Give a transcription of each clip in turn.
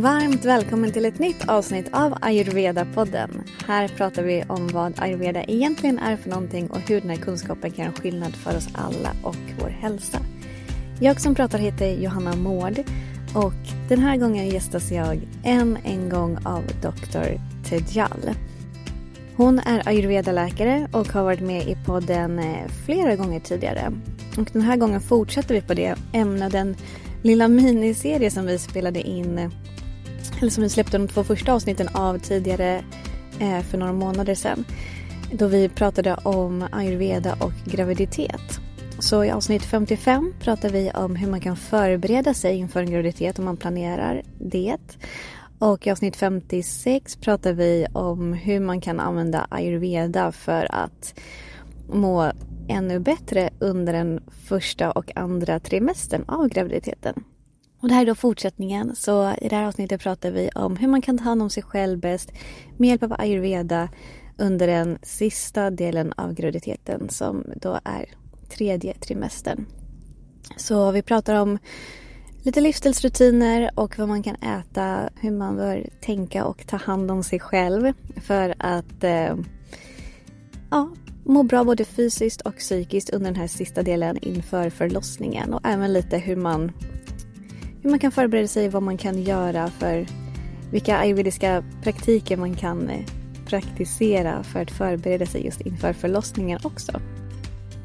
Varmt välkommen till ett nytt avsnitt av Ayurveda-podden. Här pratar vi om vad ayurveda egentligen är för någonting och hur den här kunskapen kan göra skillnad för oss alla och vår hälsa. Jag som pratar heter Johanna Mård och den här gången gästas jag än en gång av Dr. Tejal. Hon är ayurveda-läkare och har varit med i podden eh, flera gånger tidigare. Och den här gången fortsätter vi på det ämne, den lilla miniserie som vi spelade in eller som vi släppte de två första avsnitten av tidigare eh, för några månader sedan. Då vi pratade om ayurveda och graviditet. Så i avsnitt 55 pratar vi om hur man kan förbereda sig inför en graviditet om man planerar det. Och i avsnitt 56 pratar vi om hur man kan använda ayurveda för att må ännu bättre under den första och andra trimestern av graviditeten. Och det här är då fortsättningen. Så i det här avsnittet pratar vi om hur man kan ta hand om sig själv bäst med hjälp av ayurveda under den sista delen av graviditeten som då är tredje trimestern. Så vi pratar om lite livsstilsrutiner och vad man kan äta, hur man bör tänka och ta hand om sig själv för att eh, ja, må bra både fysiskt och psykiskt under den här sista delen inför förlossningen och även lite hur man hur man kan förbereda sig, vad man kan göra för vilka ayurvediska praktiker man kan eh, praktisera för att förbereda sig just inför förlossningen också.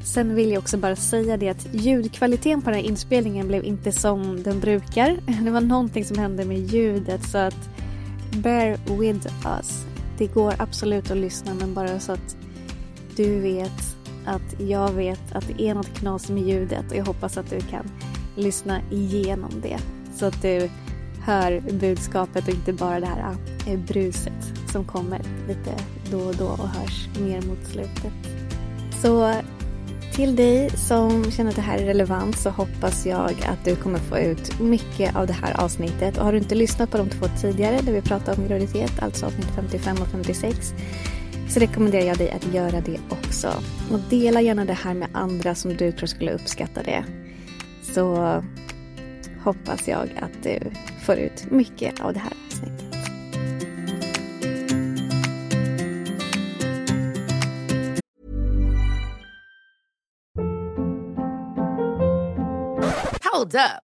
Sen vill jag också bara säga det att ljudkvaliteten på den här inspelningen blev inte som den brukar. Det var någonting som hände med ljudet så att bear with us. Det går absolut att lyssna men bara så att du vet att jag vet att det är något knas med ljudet och jag hoppas att du kan lyssna igenom det så att du hör budskapet och inte bara det här ah, eh, bruset som kommer lite då och då och hörs mer mot slutet. Så till dig som känner att det här är relevant så hoppas jag att du kommer få ut mycket av det här avsnittet. Och har du inte lyssnat på de två tidigare där vi pratade om graviditet, alltså avsnitt 55 och 56, så rekommenderar jag dig att göra det också. Och dela gärna det här med andra som du tror skulle uppskatta det så hoppas jag att du får ut mycket av det här avsnittet. Hold up.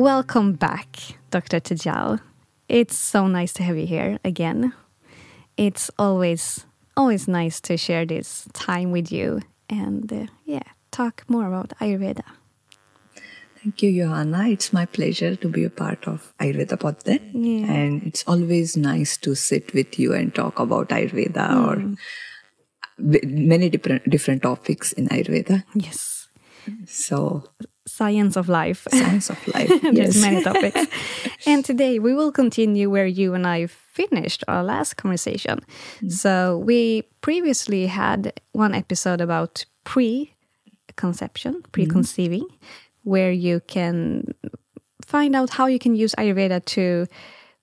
Welcome back, Dr. Tejal. It's so nice to have you here again. It's always always nice to share this time with you and uh, yeah, talk more about Ayurveda. Thank you, Johanna. It's my pleasure to be a part of Ayurveda Podden. Yeah. And it's always nice to sit with you and talk about Ayurveda or many different different topics in Ayurveda. Yes. So Science of life. science of life. There's many topics. and today we will continue where you and I finished our last conversation. Mm. So we previously had one episode about pre-conception, mm-hmm. pre-conceiving, where you can find out how you can use Ayurveda to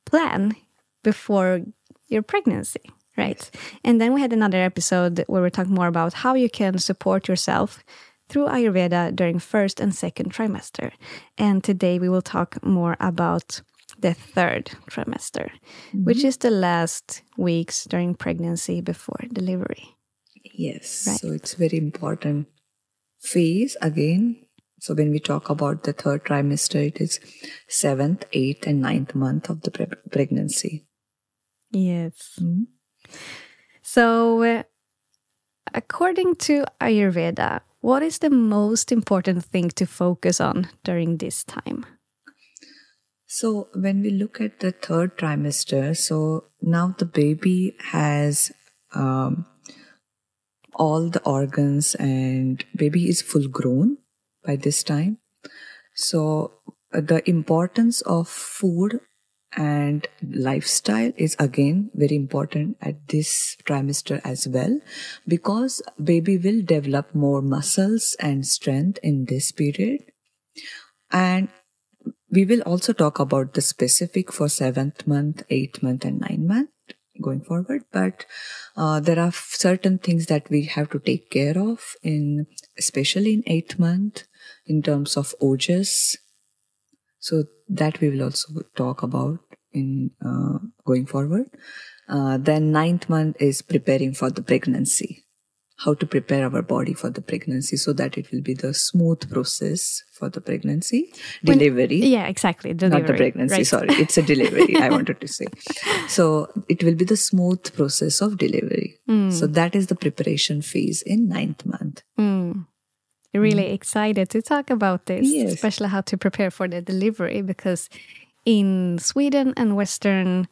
plan before your pregnancy, right? And then we had another episode where we talked more about how you can support yourself through Ayurveda during first and second trimester. And today we will talk more about the third trimester, which is the last weeks during pregnancy before delivery. Yes. Right. So it's very important phase again. So when we talk about the third trimester, it is seventh, eighth, and ninth month of the pre- pregnancy. Yes. So, uh, according to Ayurveda, what is the most important thing to focus on during this time? So when we look at the third trimester, so now the baby has um, all the organs and baby is full grown by this time. So the importance of food and lifestyle is again very important at this trimester as well because baby will develop more muscles and strength in this period. And we will also talk about the specific for seventh month eighth month and nine month going forward. But uh, there are certain things that we have to take care of in especially in eighth month in terms of ojas so that we will also talk about in uh, going forward. Uh, then ninth month is preparing for the pregnancy. How to prepare our body for the pregnancy so that it will be the smooth process for the pregnancy When- delivery. Yeah, exactly. Delivery, Not the pregnancy, right. sorry. It's a delivery, I wanted to say. So it will be the smooth process of delivery. Mm. So that is the preparation phase in ninth month. Mm. Really excited to talk about this, Yes. especially how to prepare for the delivery because in Sweden and Western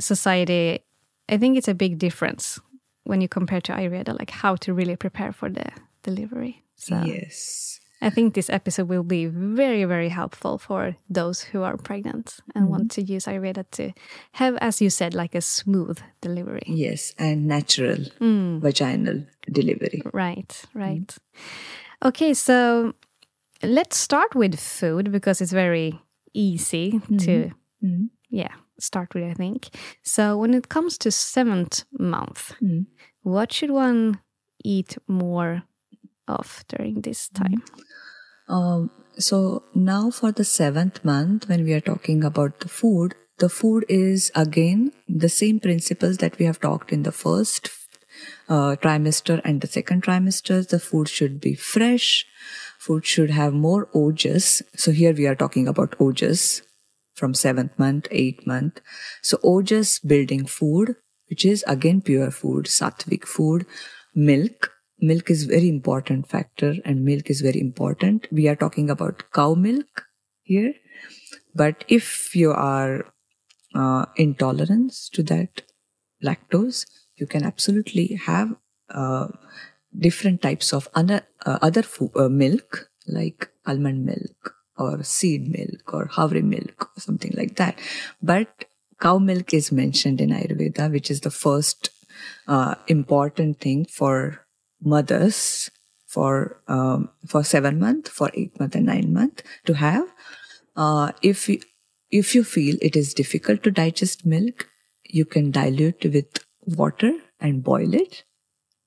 society, I think it's a big difference when you compare to Ayurveda, like how to really prepare for the delivery. So Yes. I think this episode will be very, very helpful for those who are pregnant and want to use Ayurveda to have, as you said, like a smooth delivery. Yes. And natural Mm. vaginal delivery. Right, right. Okay, so let's start with food because it's very easy to, Mhm. yeah, start with, I think. So when it comes to seventh month, Mm. what should one eat more of during this time? Um, so now for the seventh month, when we are talking about the food, the food is again the same principles that we have talked in the first uh, trimester and the second trimester. The food should be fresh. Food should have more ojas. So here we are talking about ojas from seventh month, eighth month. So ojas building food, which is again pure food, sattvic food, milk. Milk is very important factor and milk is very important. We are talking about cow milk here. But if you are uh, intolerance to that lactose, you can absolutely have uh, different types of other, uh, other fo- uh, milk like almond milk or seed milk or havre milk or something like that. But cow milk is mentioned in Ayurveda, which is the first uh, important thing for mothers for um, for seven month, for eight month, and nine month to have. Uh, if you, if you feel it is difficult to digest milk, you can dilute with water and boil it.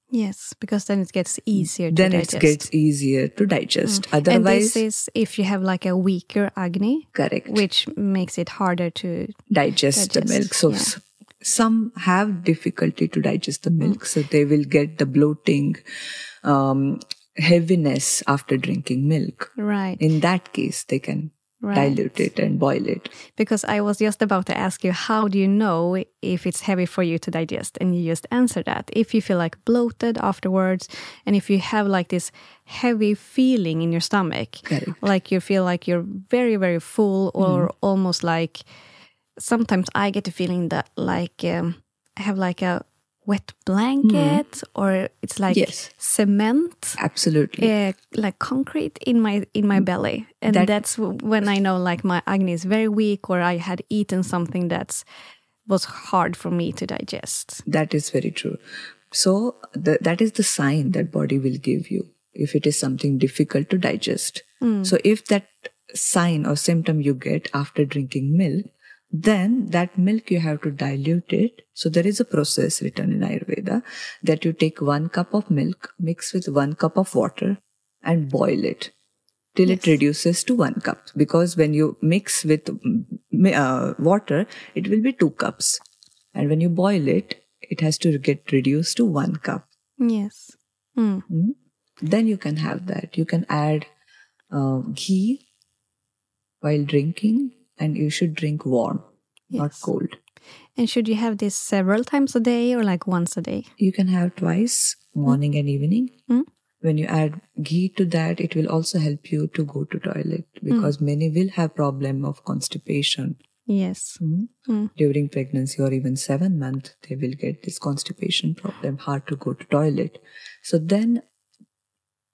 Yes, because then it gets easier to Then digest. it gets easier to digest. and Otherwise, this is if you have like a weaker Agni, correct. which makes it harder to digest, the milk. So yeah. some have difficulty to digest the milk, so they will get the bloating, um, heaviness after drinking milk. right In that case, they can Right. dilute it and boil it. because I was just about to ask you how do you know if it's heavy for you to digest and you just answer that if you feel like bloated afterwards and if you have like this heavy feeling in your stomach Correct. like you feel like you're very very full or almost like sometimes I get the feeling that like um, I have like a wet mm-hmm. blanket or it's like Yes. cement Absolutely. uh, like concrete in my in my mm-hmm. belly and That- that's when i know like my agni is very weak or i had eaten something that's was hard for me to digest That is very true. So the, that is the sign that body will give you if it is something difficult to digest. Mm. So if that sign or symptom you get after drinking milk, then that milk you have to dilute it. So there is a process written in Ayurveda that you take one cup of milk, mix with one cup of water and boil it till it reduces to one cup. Because when you mix with mm, uh, water, it will be two cups. And when you boil it, it has to get reduced to one cup. yes Mm. Mm. Then you can have that. You can add uh, ghee while drinking, and you should drink warm, not cold. and should you have this several times a day or like once a day You can have twice, morning and evening. Mm. When you add ghee to that, it will also help you to go to toilet because many will have problem of constipation yes Mm. Mm. during pregnancy or even seven month. They will get this constipation problem, hard to go to toilet. So then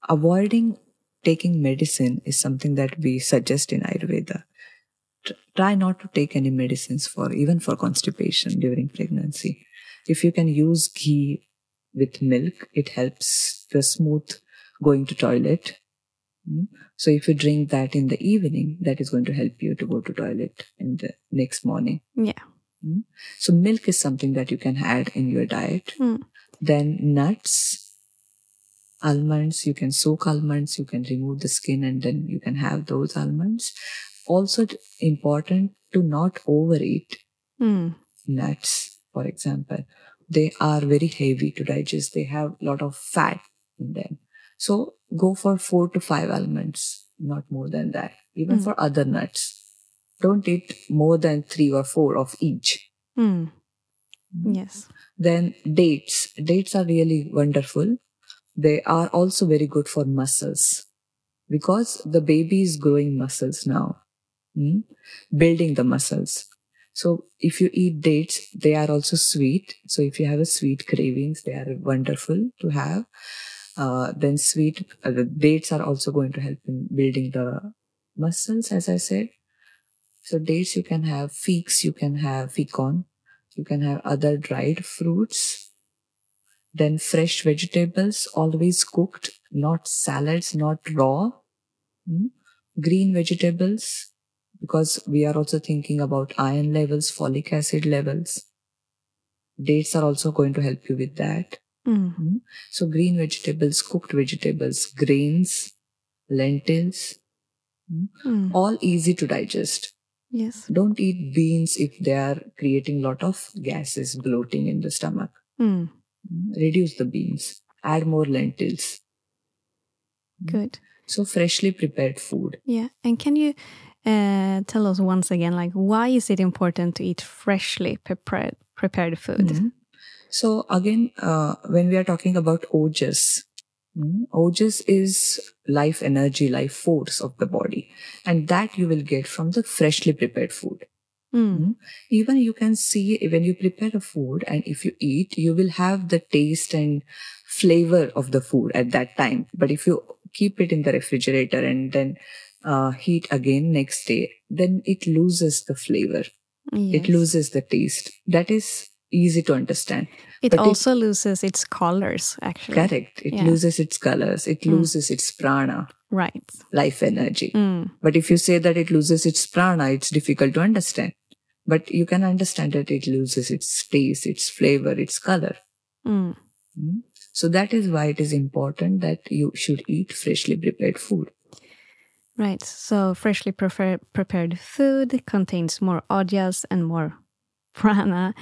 avoiding taking medicine is something that we suggest in Ayurveda. Tr- Try not to take any medicines for even for constipation during pregnancy. If you can use ghee with milk, it helps the smooth going to toilet. Mm. So if you drink that in the evening, that is going to help you to go to toilet in the next morning. Yeah. So milk is something that you can add in your diet. Mm. Then nuts, almonds, you can soak almonds, you can remove the skin and then you can have those almonds. Also important to not overeat Mm. nuts, for example. They are very heavy to digest. They have a lot of fat in them. So go for four to five almonds, not more than that. Even Mm. for other nuts. Don't eat more than three or four of each. Mm. Yes. Then dates. Dates are really wonderful. They are also very good for muscles because the baby is growing muscles now, mm, building the muscles. So if you eat dates, they are also sweet. So if you have a sweet cravings, they are wonderful to have. Uh, then sweet, uh, the dates are also going to help in building the muscles, as I said. So dates you can have, figs you can have, pecan, you can have other dried fruits. Then fresh vegetables, always cooked, not salads, not raw. Mm. Green vegetables, because we are also thinking about iron levels, folic acid levels. Dates are also going to help you with that. Mm. So green vegetables, cooked vegetables, grains, lentils, Mm. all easy to digest. Yes. Don't eat beans if they are creating lot of gases, bloating in the stomach. Mm. Reduce the beans. Add more lentils. Good. So freshly prepared food. Yeah. And can you uh, tell us once again, like, why is it important to eat freshly prepared prepared food? Mhm. So again, uh, when we are talking about ojas, mm, ojas is life energy, life force of the body, and that you will get from the freshly prepared food. Mm. Even you can see when you prepare a food and if you eat, you will have the taste and flavor of the food at that time. But if you keep it in the refrigerator and then uh, heat again next day, then it loses the flavor. It loses the taste. That is easy to understand. It but it- also loses its colors, actually. Correct. It Yeah. loses its colors. It loses its prana, Right. life energy. Mm. But if you say that it loses its prana, it's difficult to understand. But you can understand that it loses its taste, its flavor, its color. Mm. So that is why it is important that you should eat freshly prepared food. Right. So freshly prefer- prepared food contains more ojas and more prana,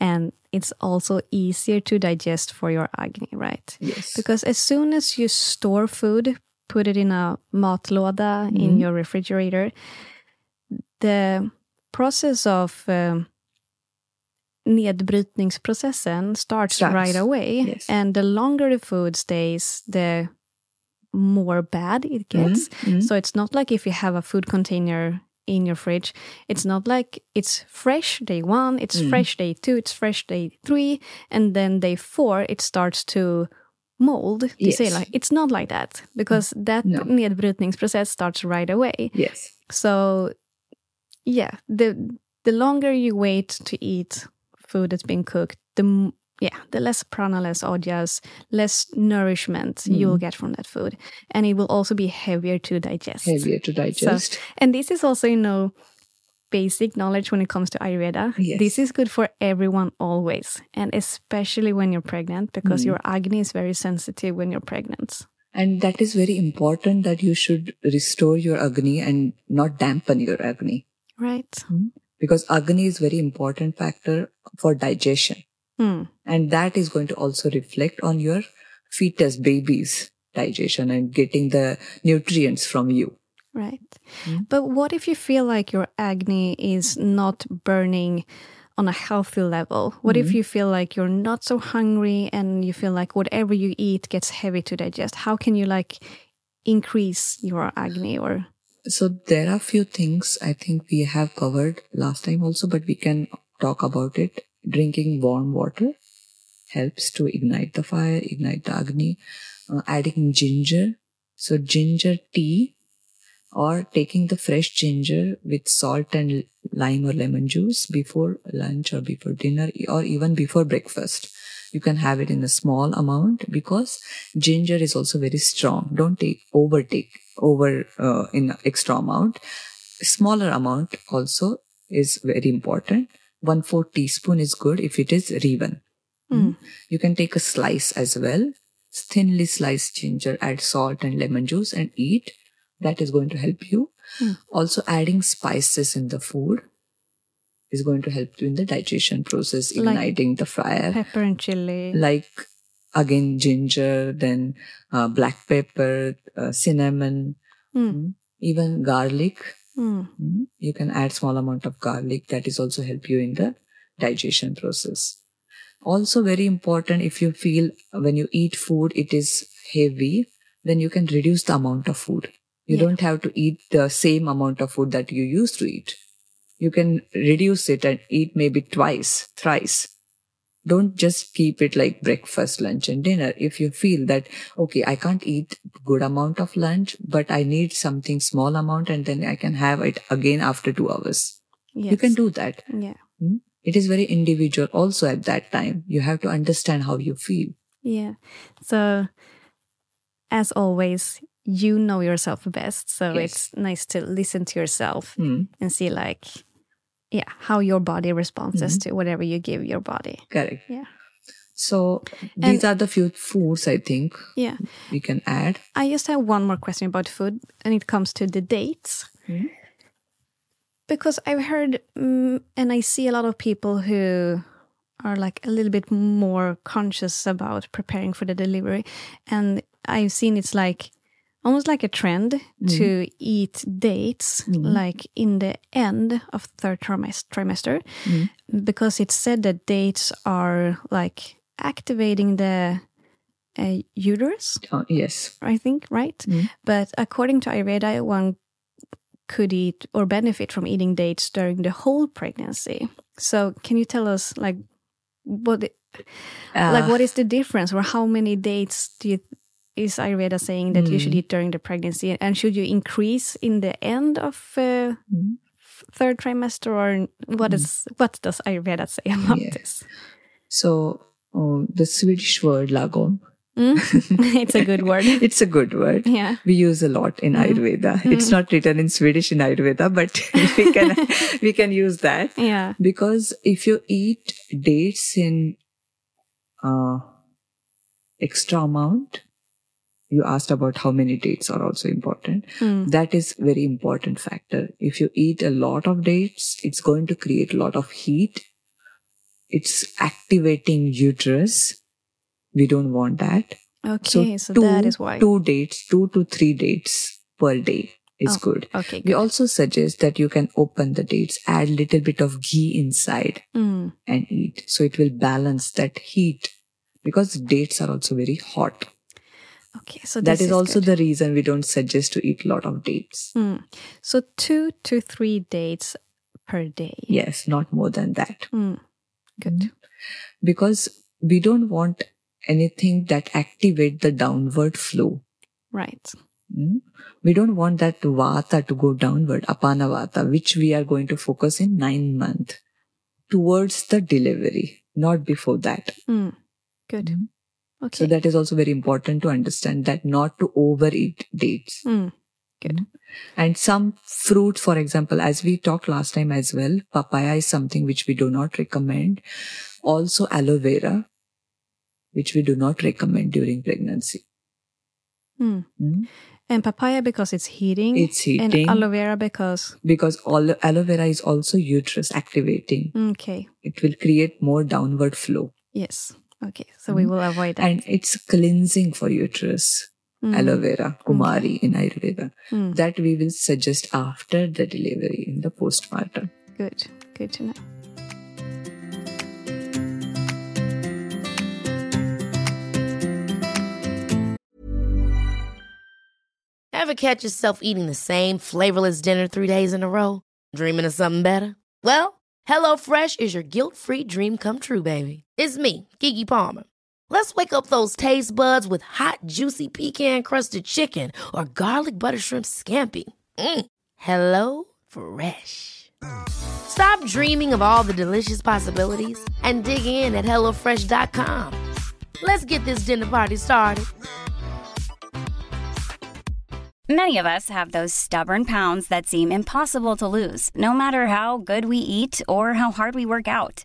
and it's also easier to digest for your agni, right? Yes. Because as soon as you store food, put it in a matlåda in your refrigerator, the process of um, nedbrytningsprocessen starts, Starts. right away. Yes. And the longer the food stays, the more bad it gets. Mhm. So it's not like if you have a food container in your fridge, it's not like it's fresh day one, it's Mm. fresh day two, it's fresh day three, and then day four it starts to mold. You say like it's not like that because that No. nedbrytningsprocess starts right away. yes. So yeah, the the longer you wait to eat food that's been cooked, the yeah, the less prana, less ojas, less nourishment mm-hmm. you'll get from that food, and it will also be heavier to digest. Heavier to digest. And this is also, you know, basic knowledge when it comes to Ayurveda. Yes. This is good for everyone always, and especially when you're pregnant, because mm-hmm. your agni is very sensitive when you're pregnant. And that is very important that you should restore your Agni and not dampen your Agni. Right. Hmm? Because Agni is very important factor for digestion. Hmm. And that is going to also reflect on your fetus, baby's digestion and getting the nutrients from you. Right. But what if you feel like your agni is not burning on a healthy level? What if you feel like you're not so hungry and you feel like whatever you eat gets heavy to digest? How can you like increase your agni or So there are a few things I think we have covered last time also, but we can talk about it. Drinking warm water helps to ignite the fire, ignite the Agni. Uh, adding ginger, So ginger tea or taking the fresh ginger with salt and lime or lemon juice before lunch or before dinner or even before breakfast. You can have it in a small amount because ginger is also very strong. Don't take overtake over uh, in extra amount. Smaller amount also is very important. One fourth teaspoon is good if it is riven. Mm. You can take a slice as well. Thinly sliced ginger, add salt and lemon juice and eat. That is going to help you. Mm. Also, adding spices in the food is going to help you in the digestion process, Like- igniting the fire. Pepper and chili. Like again, ginger, then uh, black pepper, uh, cinnamon, mm, even garlic. Mm. Mm, You can add small amount of garlic. That is also help you in the digestion process. Also very important if you feel when you eat food, it is heavy, then you can reduce the amount of food. You Yeah. don't have to eat the same amount of food that you used to eat. You can reduce it and eat maybe twice, thrice. Don't just keep it like breakfast, lunch and dinner. If you feel that, okay, I can't eat good amount of lunch, but I need something small amount and then I can have it again after two hours. You can do that. Yeah. Hmm? It is very individual also at that time. You have to understand how you feel. Yeah. So, as always, you know yourself best. So Yes. it's nice to listen to yourself Hmm. and see, like, yeah, how your body responds Mm-hmm. to whatever you give your body. Correct. Yeah. So these And- are the few foods I think Yeah. we can add. I just have one more question about food, and it comes to the dates. Mhm. Because I've heard, mm and I see a lot of people who are like a little bit more conscious about preparing for the delivery, and I've seen it's like almost like a trend to eat dates like in the end of third trimes- trimester, because it's said that dates are like activating the uh, uterus Uh, yes. I think, right? Mm. But according to Ayurveda, one could eat or benefit from eating dates during the whole pregnancy. So, can you tell us, like, what, it- like, Uh, what is the difference, or how many dates do you is Ayurveda saying that you Mm. should eat during the pregnancy, and should you increase in the end of uh, Mm. third trimester, or what is what does Ayurveda say about this? So uh, the Swedish word lagom. Mm? it's a good word. It's a good word. Yeah. We use a lot in Ayurveda. It's not written in Swedish in Ayurveda, but we can we can use that. Yeah. because if you eat dates in uh, extra amount you asked about how many dates are also important Mm. that is very important factor if you eat a lot of dates it's going to create a lot of heat it's activating uterus we don't want that Okay, so, that is why. two dates two to three dates per day is Oh, good Okay. we also suggest that you can open the dates add little bit of ghee inside Mm. and eat. So it will balance that heat because dates are also very hot. Okay, so That this is also good. the reason we don't suggest to eat a lot of dates. Mm. So two to three dates per day. Yes, not more than that. Mm. Good. Because we don't want anything that activate the downward flow. Right. Mm. We don't want that vata to go downward, apana vata, which we are going to focus in nine month towards the delivery, not before that. Mm. Good. Okay. So that is also very important to understand that not to overeat dates. Mm. Good. And some fruit, for example, as we talked last time as well, papaya is something which we do not recommend. Also aloe vera, which we do not recommend during pregnancy. Mm. Mm. And papaya because it's heating. It's heating. And aloe vera because Because all, aloe vera is also uterus activating. okay. It will create more downward flow. Yes. Okay. So we will avoid that. And it's cleansing for uterus. Mm. Aloe vera, kumari in Ayurveda. Mm. That we will suggest after the delivery in the postpartum. Good. Good to know. Ever catch yourself eating the same flavorless dinner three days in a row? Dreaming of something better? Well, HelloFresh is your guilt free dream come true, baby. It's me, Keke Palmer. Let's wake up those taste buds with hot, juicy pecan crusted chicken or garlic butter shrimp scampi. Mm. Hello Fresh. Stop dreaming of all the delicious possibilities and dig in at HelloFresh.com. Let's get this dinner party started. Many of us have those stubborn pounds that seem impossible to lose, no matter how good we eat or how hard we work out.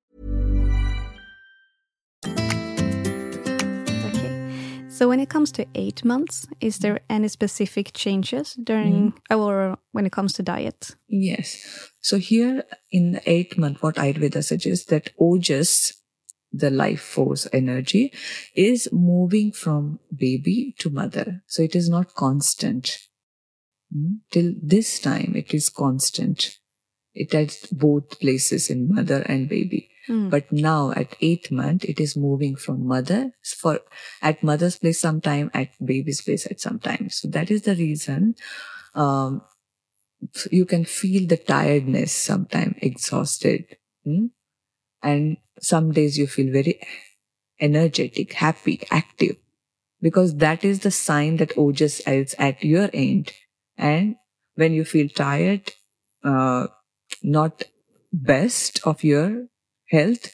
So when it comes to eight months, is there any specific changes during or when it comes to diet? Yes. So here in the eighth month, what Ayurveda suggests that ojas, the life force energy, is moving from baby to mother. So it is not constant. Mm. Till this time, it is constant. It has both places in mother and baby. But now at eight month, it is moving from mother for at mother's place sometime, at baby's place at some time. So that is the reason um, you can feel the tiredness sometime exhausted hmm? and some days you feel very energetic happy active because that is the sign that ojas is at your end and when you feel tired uh, not best of your health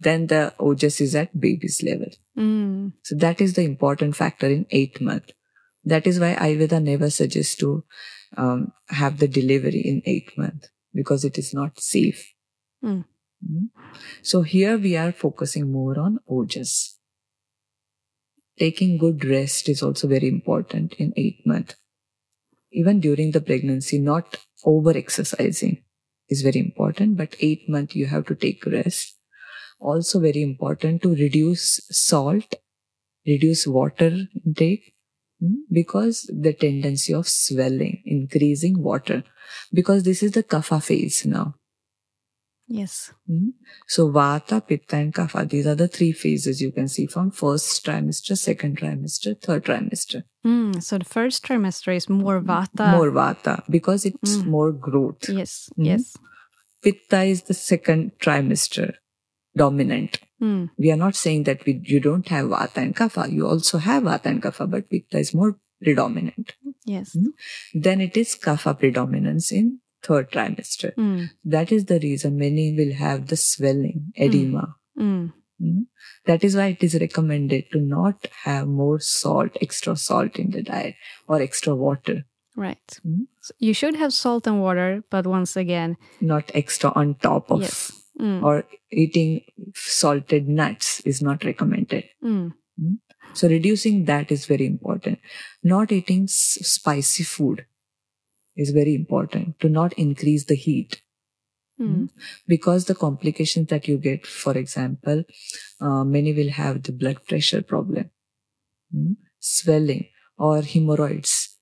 then the ojas is at baby's level Mm. so that is the important factor in eighth month. That is why Ayurveda never suggests to um, have the delivery in eighth month because it is not safe. Mm. Mm. So here we are focusing more on ojas. Taking good rest is also very important in eight month. Even during the pregnancy, not over exercising is very important, but eight month you have to take rest also very important to reduce salt, reduce water intake, mm, because the tendency of swelling, increasing water, because this is the kapha phase now. Yes. Mm. So vata, pitta and kapha, these are the three phases you can see from first trimester, second trimester, third trimester. Mm. So the first trimester is more vata. More vata because it's Mm. more growth. Yes. Mm. Yes. Pitta is the second trimester, dominant. Mm. we are not saying that we, you don't have vata and kapha. You also have vata and kapha, but pitta is more predominant. Yes. Mm. Then it is kapha predominance in third trimester. Mm. That is the reason many will have the swelling, edema. Mm. Mm. That is why it is recommended to not have more salt, extra salt in the diet or extra water, Right. Mm. So you should have salt and water, but once again, not extra on top of yes. Mm. or eating salted nuts is not recommended. Mm. So reducing that is very important. Not eating s- spicy food is very important to not increase the heat Mm. because the complications that you get, for example, uh, many will have the blood pressure problem, Mm. swelling or hemorrhoids.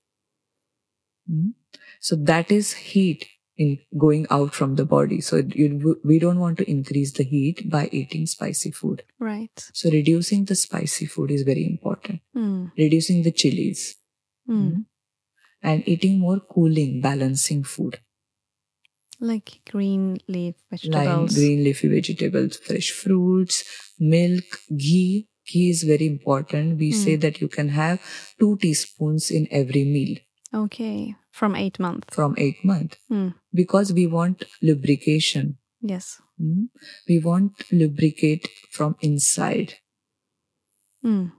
Mm. So that is heat in going out from the body. So you, we don't want to increase the heat by eating spicy food. Right. So reducing the spicy food is very important. Mm. Reducing the chilies Mm. And eating more cooling, balancing food Like green leaf like vegetables. green leafy vegetables, fresh fruits, milk, ghee. Ghee is very important. We Mm. say that you can have two teaspoons in every meal Okay. From eight months. from eight months Mm. because we want lubrication. Yes. Mm. We want lubricate from inside. Mm.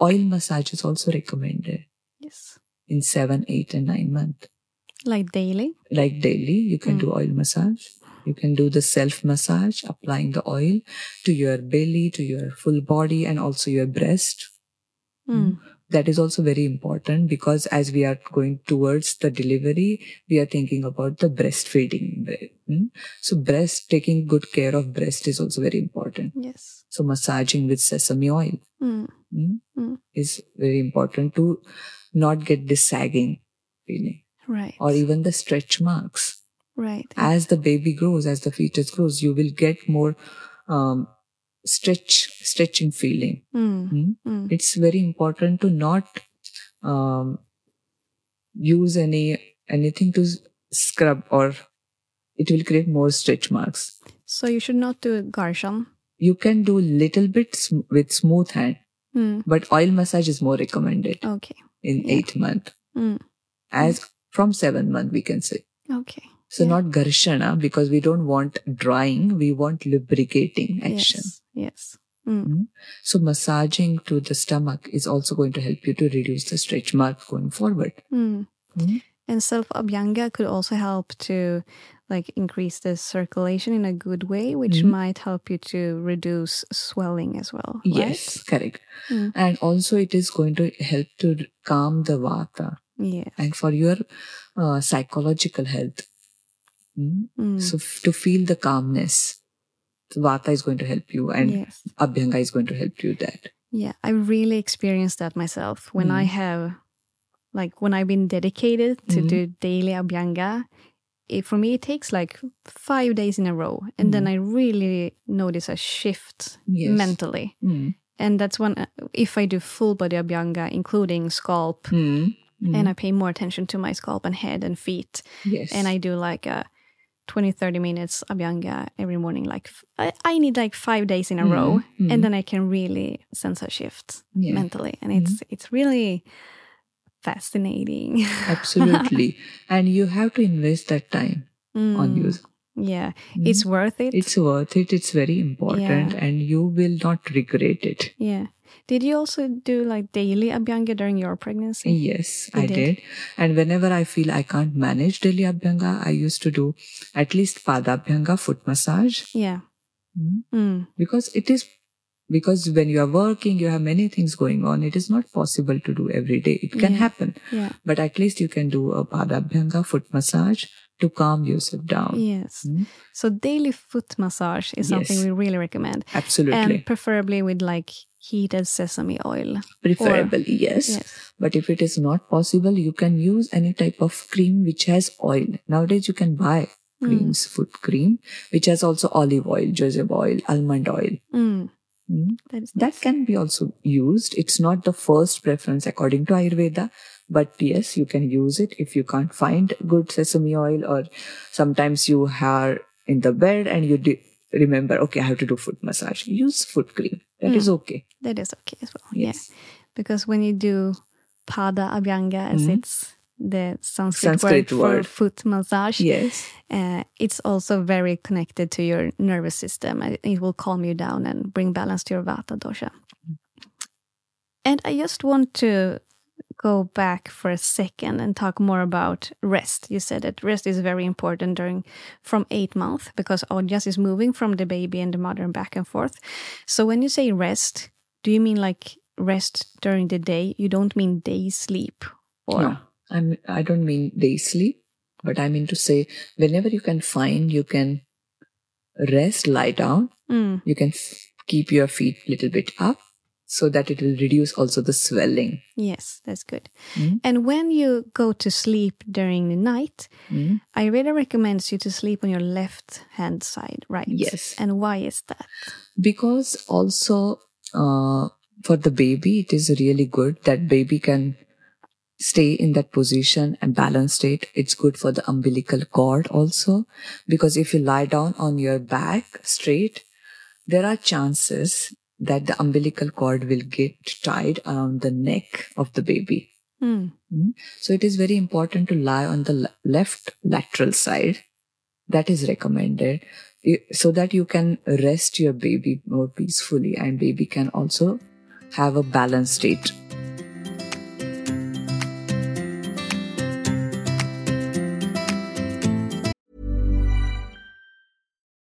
Oil massage is also recommended Yes. In seven, eight, and nine months. Like daily. like daily you can Mm. do oil massage you can do the self massage applying the oil to your belly to your full body and also your breast Mm. that is also very important because as we are going towards the delivery we are thinking about the breastfeeding Mm. so breast taking good care of breast is also very important Yes. so massaging with sesame oil Mm. is very important to not get this sagging feeling Right. or even the stretch marks. right. As the baby grows, as the fetus grows, you will get more um, stretch, stretching feeling. Mm. Hmm? Mm. It's very important to not um, use any anything to scrub or it will create more stretch marks. So you should not do Garshan. You can do little bit sm- with smooth hand, Mm. but oil massage is more recommended Okay. In Yeah. eight month. Mm. As from seven month, we can say. Okay. So Yeah. not garshana because we don't want drying. We want lubricating action. Yes. Yes. Mm. So massaging to the stomach is also going to help you to reduce the stretch mark going forward. Mm. Mm. And self abhyanga could also help to like increase the circulation in a good way, which Mhm. might help you to reduce swelling as well. right? Yes, correct. Mm. And also it is going to help to calm the vata Yeah. and for your uh, psychological health. Mm. Mm. So f- to feel the calmness, the vata is going to help you and yes. abhyanga is going to help you that. Yeah, I really experienced that myself when I Mm. have, like, when I've been dedicated to Mhm. do daily abhyanga. It, for me, it takes like five days in a row, and then I really notice a shift Mm. Yes. mentally. Mm. And that's when, uh, if I do full body abhyanga, including scalp, Mm. Mm. and I pay more attention to my scalp and head and feet, yes. and I do like a 20 30 minutes abhyanga every morning like I, I need like five days in a Mhm, row and then i can really sense a shift Yeah. mentally and it's it's really fascinating Absolutely. and you have to invest that time on Mm, you. yeah Mm. it's worth it It's worth it. It's very important Yeah. and you will not regret it. yeah did you also do like daily abhyanga during your pregnancy Yes, You I did? did. And whenever I feel I can't manage daily abhyanga, I used to do at least padabhyanga, foot massage. yeah Mm. mm, Because it is, because when you are working, you have many things going on. It is not possible to do every day. It can Yeah. happen. yeah But at least you can do a padabhyanga, foot massage to calm yourself down. yes Mm. so daily foot massage is something Yes. we really recommend Absolutely. and preferably with like heated sesame oil Preferably, yes. yes But if it is not possible, you can use any type of cream which has oil. Nowadays, you can buy Mm. creams, foot cream, which has also olive oil, jojoba oil, almond oil. Mm, Mm. that can be also used. It's not the first preference according to Ayurveda, but yes, you can use it if you can't find good sesame oil or sometimes you are in the bed and you de- remember, okay, I have to do foot massage. Use foot cream. That is okay. That is okay as well. Yes. Yeah. Because when you do pada abhyanga, as Mhm. it's the Sanskrit, Sanskrit word, word. for foot massage, Yes. uh, it's also very connected to your nervous system. It will calm you down and bring balance to your vata dosha. And I just want to go back for a second and talk more about rest. You said that rest is very important during from eight months because Ojas is moving from the baby and the mother back and forth. So when you say rest, do you mean like rest during the day? You don't mean day sleep or No, I'm, I don't mean day sleep, but I mean to say whenever you can find, you can rest, lie down. Mm, You can f- keep your feet a little bit up so that it will reduce also the swelling. yes, that's good. Mm. And when you go to sleep during the night, Mm. Ayurveda recommend you to sleep on your left hand side, right? Yes. And why is that? Because also uh, for the baby, it is really good that baby can stay in that position and balance state. It's good for the umbilical cord also because if you lie down on your back straight, there are chances that the umbilical cord will get tied around the neck of the baby. Mm, So it is very important to lie on the left lateral side. That is recommended so that you can rest your baby more peacefully and baby can also have a balanced state.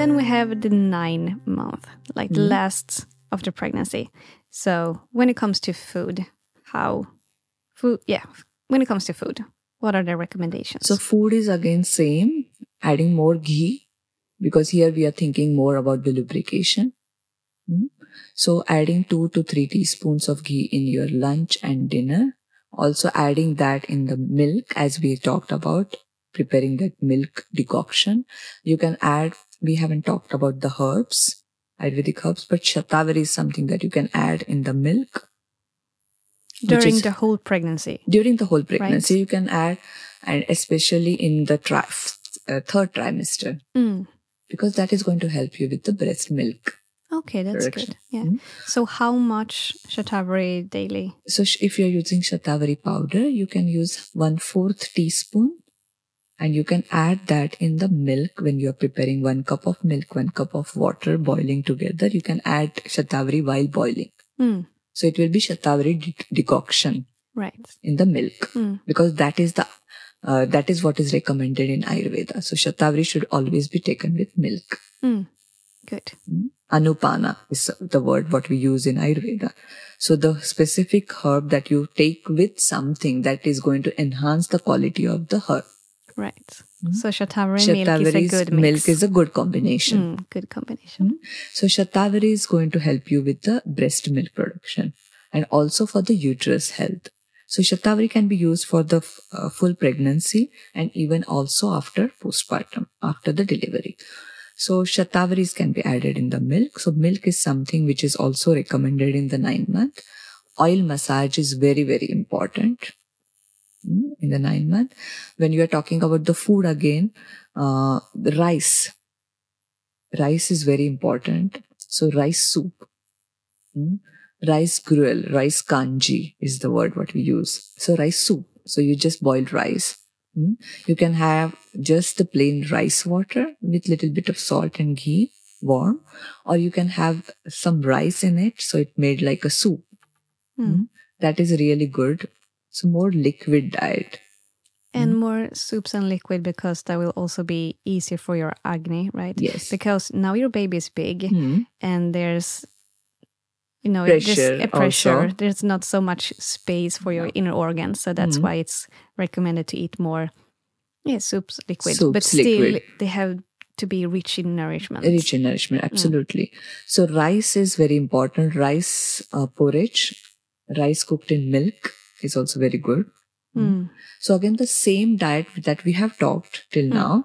And then we have the nine month, like the last of the pregnancy. So when it comes to food, how food, yeah, when it comes to food, what are the recommendations? So food is again same, adding more ghee because here we are thinking more about the lubrication. Mm. So adding two to three teaspoons of ghee in your lunch and dinner. Also adding that in the milk as we talked about preparing that milk decoction. You can add, we haven't talked about the herbs, Ayurvedic herbs, but shatavari is something that you can add in the milk During is- the whole pregnancy. during the whole pregnancy. You can add, and especially in the tri- uh, third trimester, Mm. because that is going to help you with the breast milk. Okay, that's Direction. good. Yeah. So how much shatavari daily? So sh- if you're using shatavari powder, you can use one fourth teaspoon and you can add that in the milk when you're preparing one cup of milk, one cup of water boiling together. You can add shatavari while boiling. Mm. So it will be shatavari de- decoction Right. in the milk Mm. because that is the uh, that is what is recommended in Ayurveda. So shatavari should always be taken with milk. Mm. Good. Anupana is the word what we use in Ayurveda. So the specific herb that you take with something that is going to enhance the quality of the herb. Right. So shatavari milk is a good milk mix. is a good combination. Mm, good combination. So shatavari is going to help you with the breast milk production and also for the uterus health. So shatavari can be used for the uh, full pregnancy and even also after postpartum, after the delivery. So shatavaris can be added in the milk. So milk is something which is also recommended in the nine month. Oil massage is very, very important in the nine month. When you are talking about the food again, uh, the rice, rice is very important. So rice soup, mm, rice gruel, rice kanji is the word what we use. So rice soup. So you just boiled rice. mm. You can have just the plain rice water with little bit of salt and ghee warm, or you can have some rice in it. So it made like a soup. Mm. That is really good. So more liquid diet. And Mm. more soups and liquid because that will also be easier for your agni, right? Yes. Because now your baby is big Mm. and there's you know Pressure a pressure. also. There's not so much space for your inner organs, so that's Mhm. why it's recommended to eat more yeah, soups, liquid. Soups, but still liquid. they have to be rich in nourishment. Rich in nourishment, absolutely. So rice is very important. Rice uh, porridge, rice cooked in milk is also very good. Mm. So again, the same diet that we have talked till now,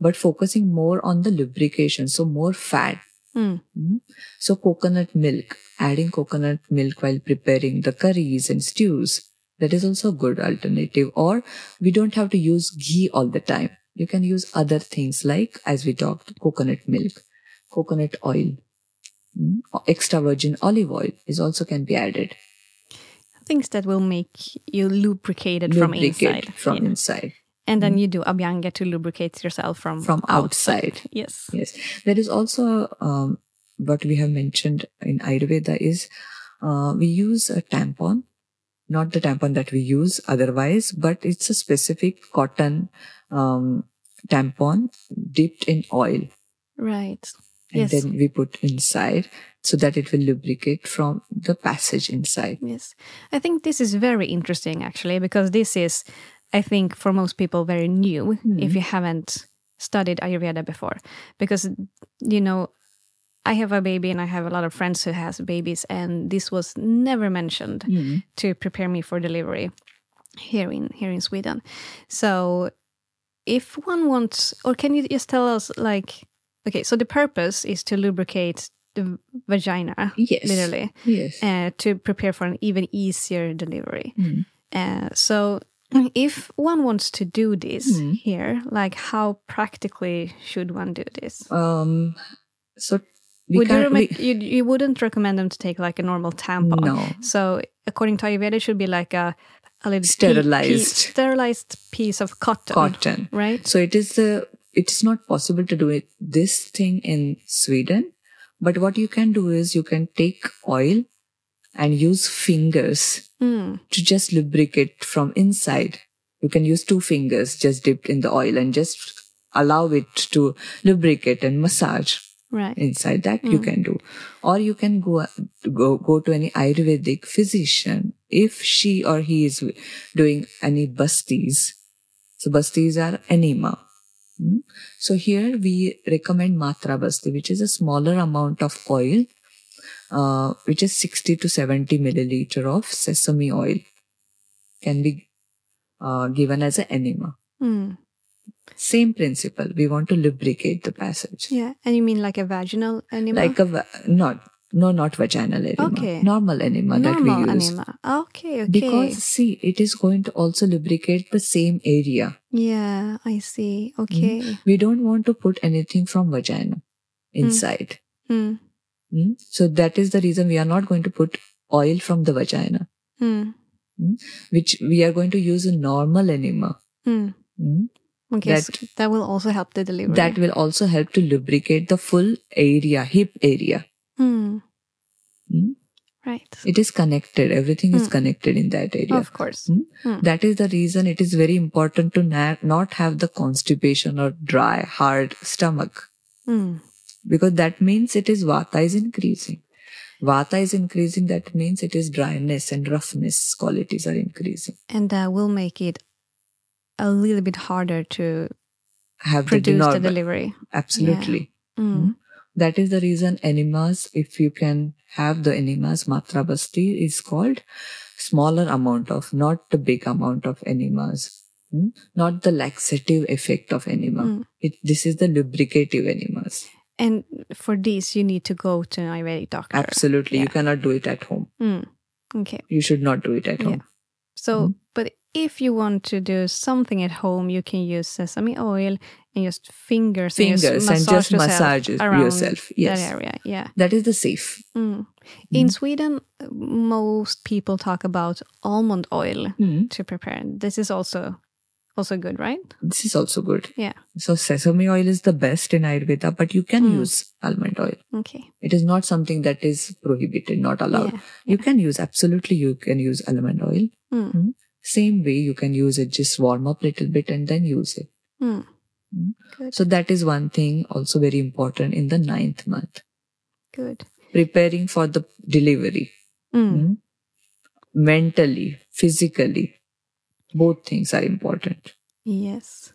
but focusing more on the lubrication. So more fat. Mm. Mm. So coconut milk, adding coconut milk while preparing the curries and stews. That is also a good alternative. Or we don't have to use ghee all the time. You can use other things like, as we talked, coconut milk, coconut oil, mm, extra virgin olive oil is also can be added. Things that will make you lubricated from Lubricate inside. From Yeah. inside. And then you do abhyanga to lubricate yourself from From outside. Yes. Yes. There is also um, what we have mentioned in Ayurveda is uh, we use a tampon, not the tampon that we use otherwise, but it's a specific cotton um, tampon dipped in oil. Right. And Yes. then we put inside so that it will lubricate from the passage inside. Yes. I think this is very interesting actually because this is I think for most people very new if hmm. you haven't studied Ayurveda before because you know I have a baby and I have a lot of friends who has babies and this was never mentioned hmm. to prepare me for delivery here in here in Sweden. So if one wants or can you just tell us like okay so the purpose is to lubricate the vagina Yes. literally Yes. uh, to prepare for an even easier delivery. Mm. Uh, so, if one wants to do this Mm. here, like how practically should one do this? Um, so Would you, we- you you wouldn't recommend them to take like a normal tampon? No. So, according to Ayurveda, it should be like a a little Sterilized. sterilized piece of cotton. cotton. right? So it is the it is not possible to do it this thing in Sweden, but what you can do is you can take oil and use fingers Mm. to just lubricate from inside. You can use two fingers just dipped in the oil and just allow it to lubricate and massage Right. inside that you can do or you can go go go to any ayurvedic physician if she or he is doing any bastis so bastis are enema Hmm? So here we recommend matra basti which is a smaller amount of oil uh, which is 60 to 70 milliliter of sesame oil can be uh, given as an enema Mm. same principle we want to lubricate the passage Yeah. And you mean like a vaginal enema? like a va- not no not vaginal enema Okay. normal enema that we normal use enema. Okay. Okay. because see it is going to also lubricate the same area yeah, I see. Okay. we don't want to put anything from vagina inside Mm. Mm? so that is the reason we are not going to put oil from the vagina Mm. which we are going to use a normal enema Mm. Mm? Okay. That- so that will also help the delivery. that will also help to lubricate the full area hip area Mm. Mm? Right. it is connected everything is Mm. connected in that area Of course. Hmm? Mm. That is the reason it is very important to na- not have the constipation or dry, hard stomach Mm. because that means it is vata is increasing. Vata is increasing, that means it is dryness and roughness qualities are increasing. And that will make it a little bit harder to Have produce the, the delivery. Absolutely. Mm. That is the reason enemas, if you can have the enemas, matra basti is called smaller amount of, not the big amount of enemas. Hmm? Not the laxative effect of enema. Mm. It, this is the lubricative enemas. And for this, you need to go to an Ayurvedic doctor. Absolutely. You cannot do it at home. Mm. Okay. You should not do it at Yeah. home. So, Mm-hmm. but if you want to do something at home, you can use sesame oil and just fingers, Fingers and just and massage, just yourself massage it around yourself, yes. that area. Yeah. That is the safe. Mm. In Mm-hmm. Sweden, most people talk about almond oil Mm. to prepare. This is also also good, right? This is also good. Yeah. So sesame oil is the best in Ayurveda, but you can Mm. use almond oil. Okay. It is not something that is prohibited, not allowed. Yeah. You can use, absolutely, you can use almond oil. Mm. Mm. Same way, you can use it, just warm up a little bit and then use it. Mm. Mm. Good. So that is one thing also very important in the ninth month. Good. Preparing for the delivery. Mm. Mm. Mentally, physically, both things are important. Yes.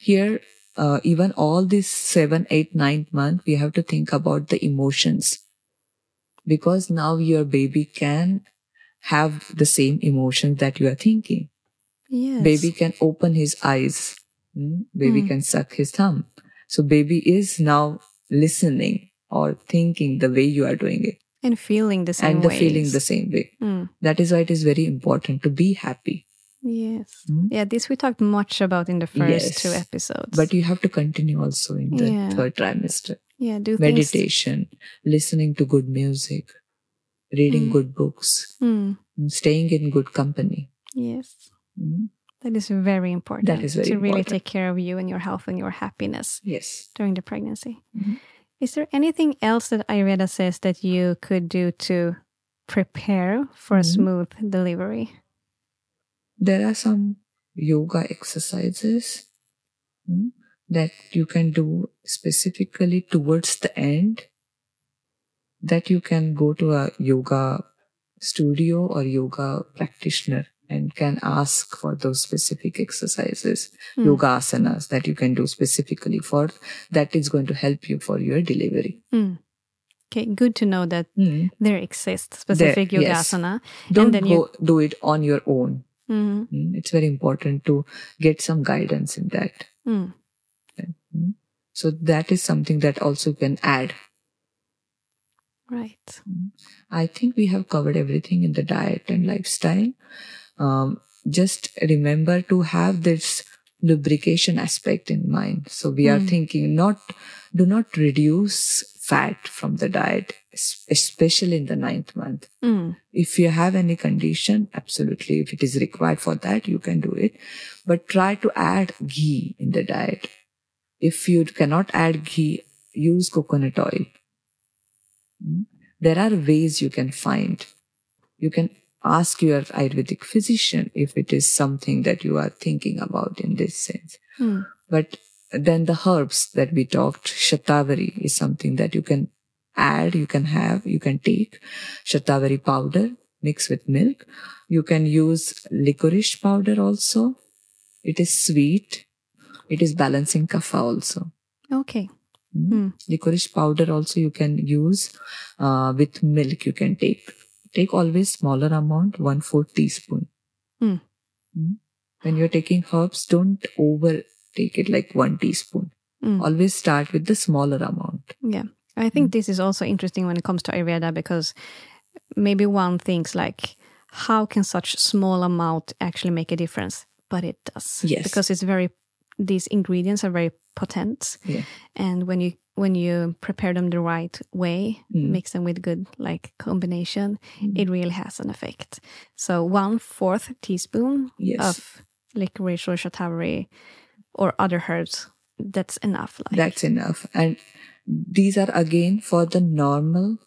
Here, uh, even all this seven, eight, ninth month, we have to think about the emotions. Because now your baby can have the same emotions that you are thinking. Yes. Baby can open his eyes. Baby Mm. can suck his thumb. So baby is now listening or thinking the way you are doing it and feeling the same way. and the ways. feeling the same way. Mm. That is why it is very important to be happy. Yes. Mm. Yeah, this we talked much about in the first Yes. two episodes. But you have to continue also in the Yeah. third trimester. yeah, do things. Meditation, listening to good music, reading Mm. good books, Mm. staying in good company. Yes. That is very important. That is very to really take care of you and your health and your happiness Yes. during the pregnancy. Mhm. Is there anything else that Ayurveda says that you could do to prepare for a Mhm. smooth delivery? There are some yoga exercises mm, that you can do specifically towards the end that you can go to a yoga studio or yoga practitioner and can ask for those specific exercises, Mm. yoga asanas that you can do specifically for that is going to help you for your delivery. Mm. Okay, good to know that Mm. there exists specific There- yes. yogasana. Don't then go you- do it on your own. Mhm. Mm. It's very important to get some guidance in that. Mm. Mm. So that is something that also can add. Right. I think we have covered everything in the diet and lifestyle. Um, just remember to have this lubrication aspect in mind. So we are Mm. thinking not, do not reduce fat from the diet, especially in the ninth month. Mm. If you have any condition, absolutely. If it is required for that, you can do it. But try to add ghee in the diet. If you cannot add ghee, use coconut oil. Mm. There are ways you can find you can ask your Ayurvedic physician if it is something that you are thinking about in this sense. Hmm. But then the herbs that we talked, Shatavari is something that you can add, you can have, you can take Shatavari powder, mixed with milk. You can use licorice powder also. It is sweet. It is balancing kapha also. Okay. Mm. Licorice powder also you can use uh, with milk. You can take take always smaller amount, one fourth teaspoon. Hmm. Mm. When you're taking herbs, don't over take it like one teaspoon. Mm. Always start with the smaller amount. Yeah. I think this is also interesting when it comes to Ayurveda because maybe one thinks like, how can such small amount actually make a difference? But it does. Yes. Because it's very, these ingredients are very potent. Yeah. And when you, when you prepare them the right way, Mm. mix them with good like combination, it really has an effect. So one fourth teaspoon Yes. of licorice or shatavari or other herbs, that's enough. Like, That's enough. And these are again for the normal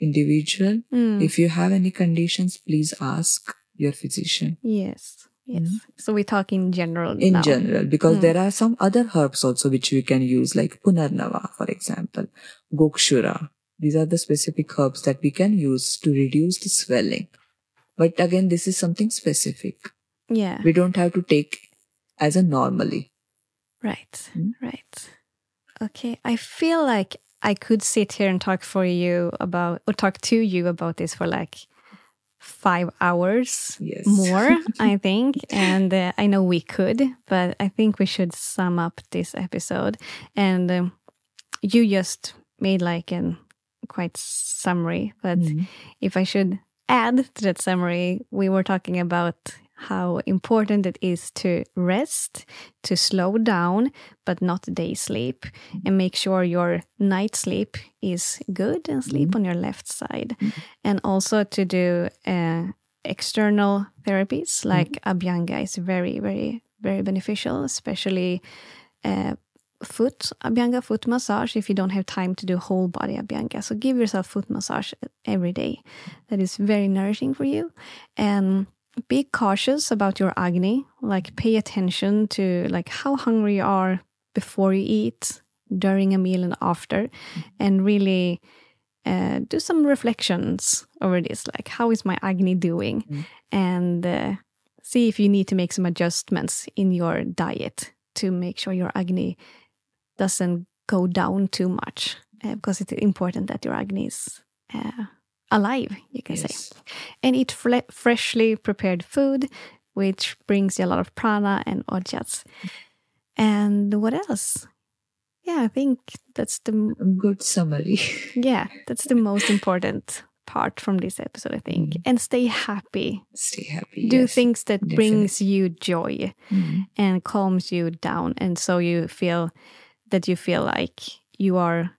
individual. Mm. If you have any conditions, please ask your physician. Yes, yes. So we talk in general. Mm-hmm. in now. general because there are some other herbs also which we can use like punarnava for example gokshura these are the specific herbs that we can use to reduce the swelling but again this is something specific Yeah. we don't have to take as a normally Right. Mm. Right. Okay. I feel like I could sit here and talk for you about or talk to you about this for like five hours Yes. more, I think. And uh, I know we could, but I think we should sum up this episode. And um, you just made like an quite summary, but Mhm. if I should add to that summary, we were talking about how important it is to rest, to slow down, but not day sleep, mm-hmm. and make sure your night sleep is good and sleep mm-hmm. on your left side. Mm-hmm. And also to do uh, external therapies like Abhyanga is very, very, very beneficial, especially uh, foot Abhyanga, foot massage, if you don't have time to do whole body Abhyanga. So give yourself foot massage every day. That is very nourishing for you. And be cautious about your agni. Like pay attention to like how hungry you are before you eat, during a meal and after, and really uh, do some reflections over this. Like how is my agni doing, and uh, see if you need to make some adjustments in your diet to make sure your agni doesn't go down too much uh, because it's important that your agni is uh, alive, you can say. And eat fle- freshly prepared food, which brings you a lot of prana and ojas. And what else? Yeah, I think that's the good summary yeah that's the most important part from this episode. I think, and stay happy. stay happy Do yes. things that definitely. brings you joy Mhm. and calms you down and so you feel that you feel like you are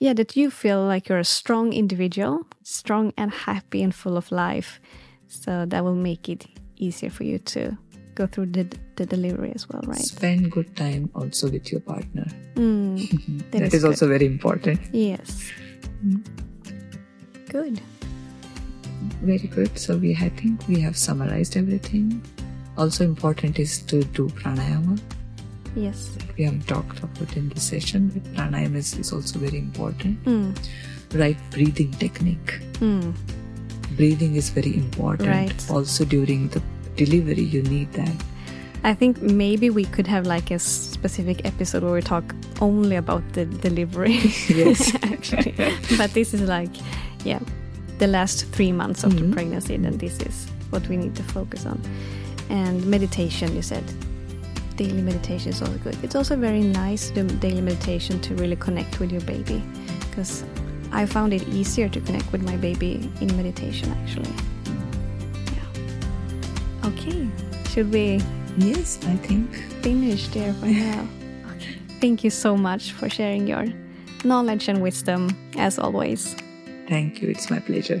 yeah that you feel like you're a strong individual strong and happy and full of life. So that will make it easier for you to go through the, the delivery as well right? Spend good time also with your partner. Mm, that is is, also very important. Yes. Good. Very good. So we, I think we have summarized everything. Also important is to do pranayama. Yes We haven't talked about in this session, but pranayama is, also very important. mm, Right breathing technique. mm, Breathing is very important. Right. Also during the delivery, you need that. I think maybe we could have like a specific episode where we talk only about the delivery. Yes. actually. But this is like, yeah, the last three months of Mm-hmm. the pregnancy, then this is what we need to focus on. And meditation, you said. Daily meditation is also good. It's also very nice, the daily meditation, to really connect with your baby. Because I found it easier to connect with my baby in meditation, actually. Yeah. Okay. Should we Yes, I think. finish there for now. Okay. Thank you so much for sharing your knowledge and wisdom, as always. Thank you. It's my pleasure.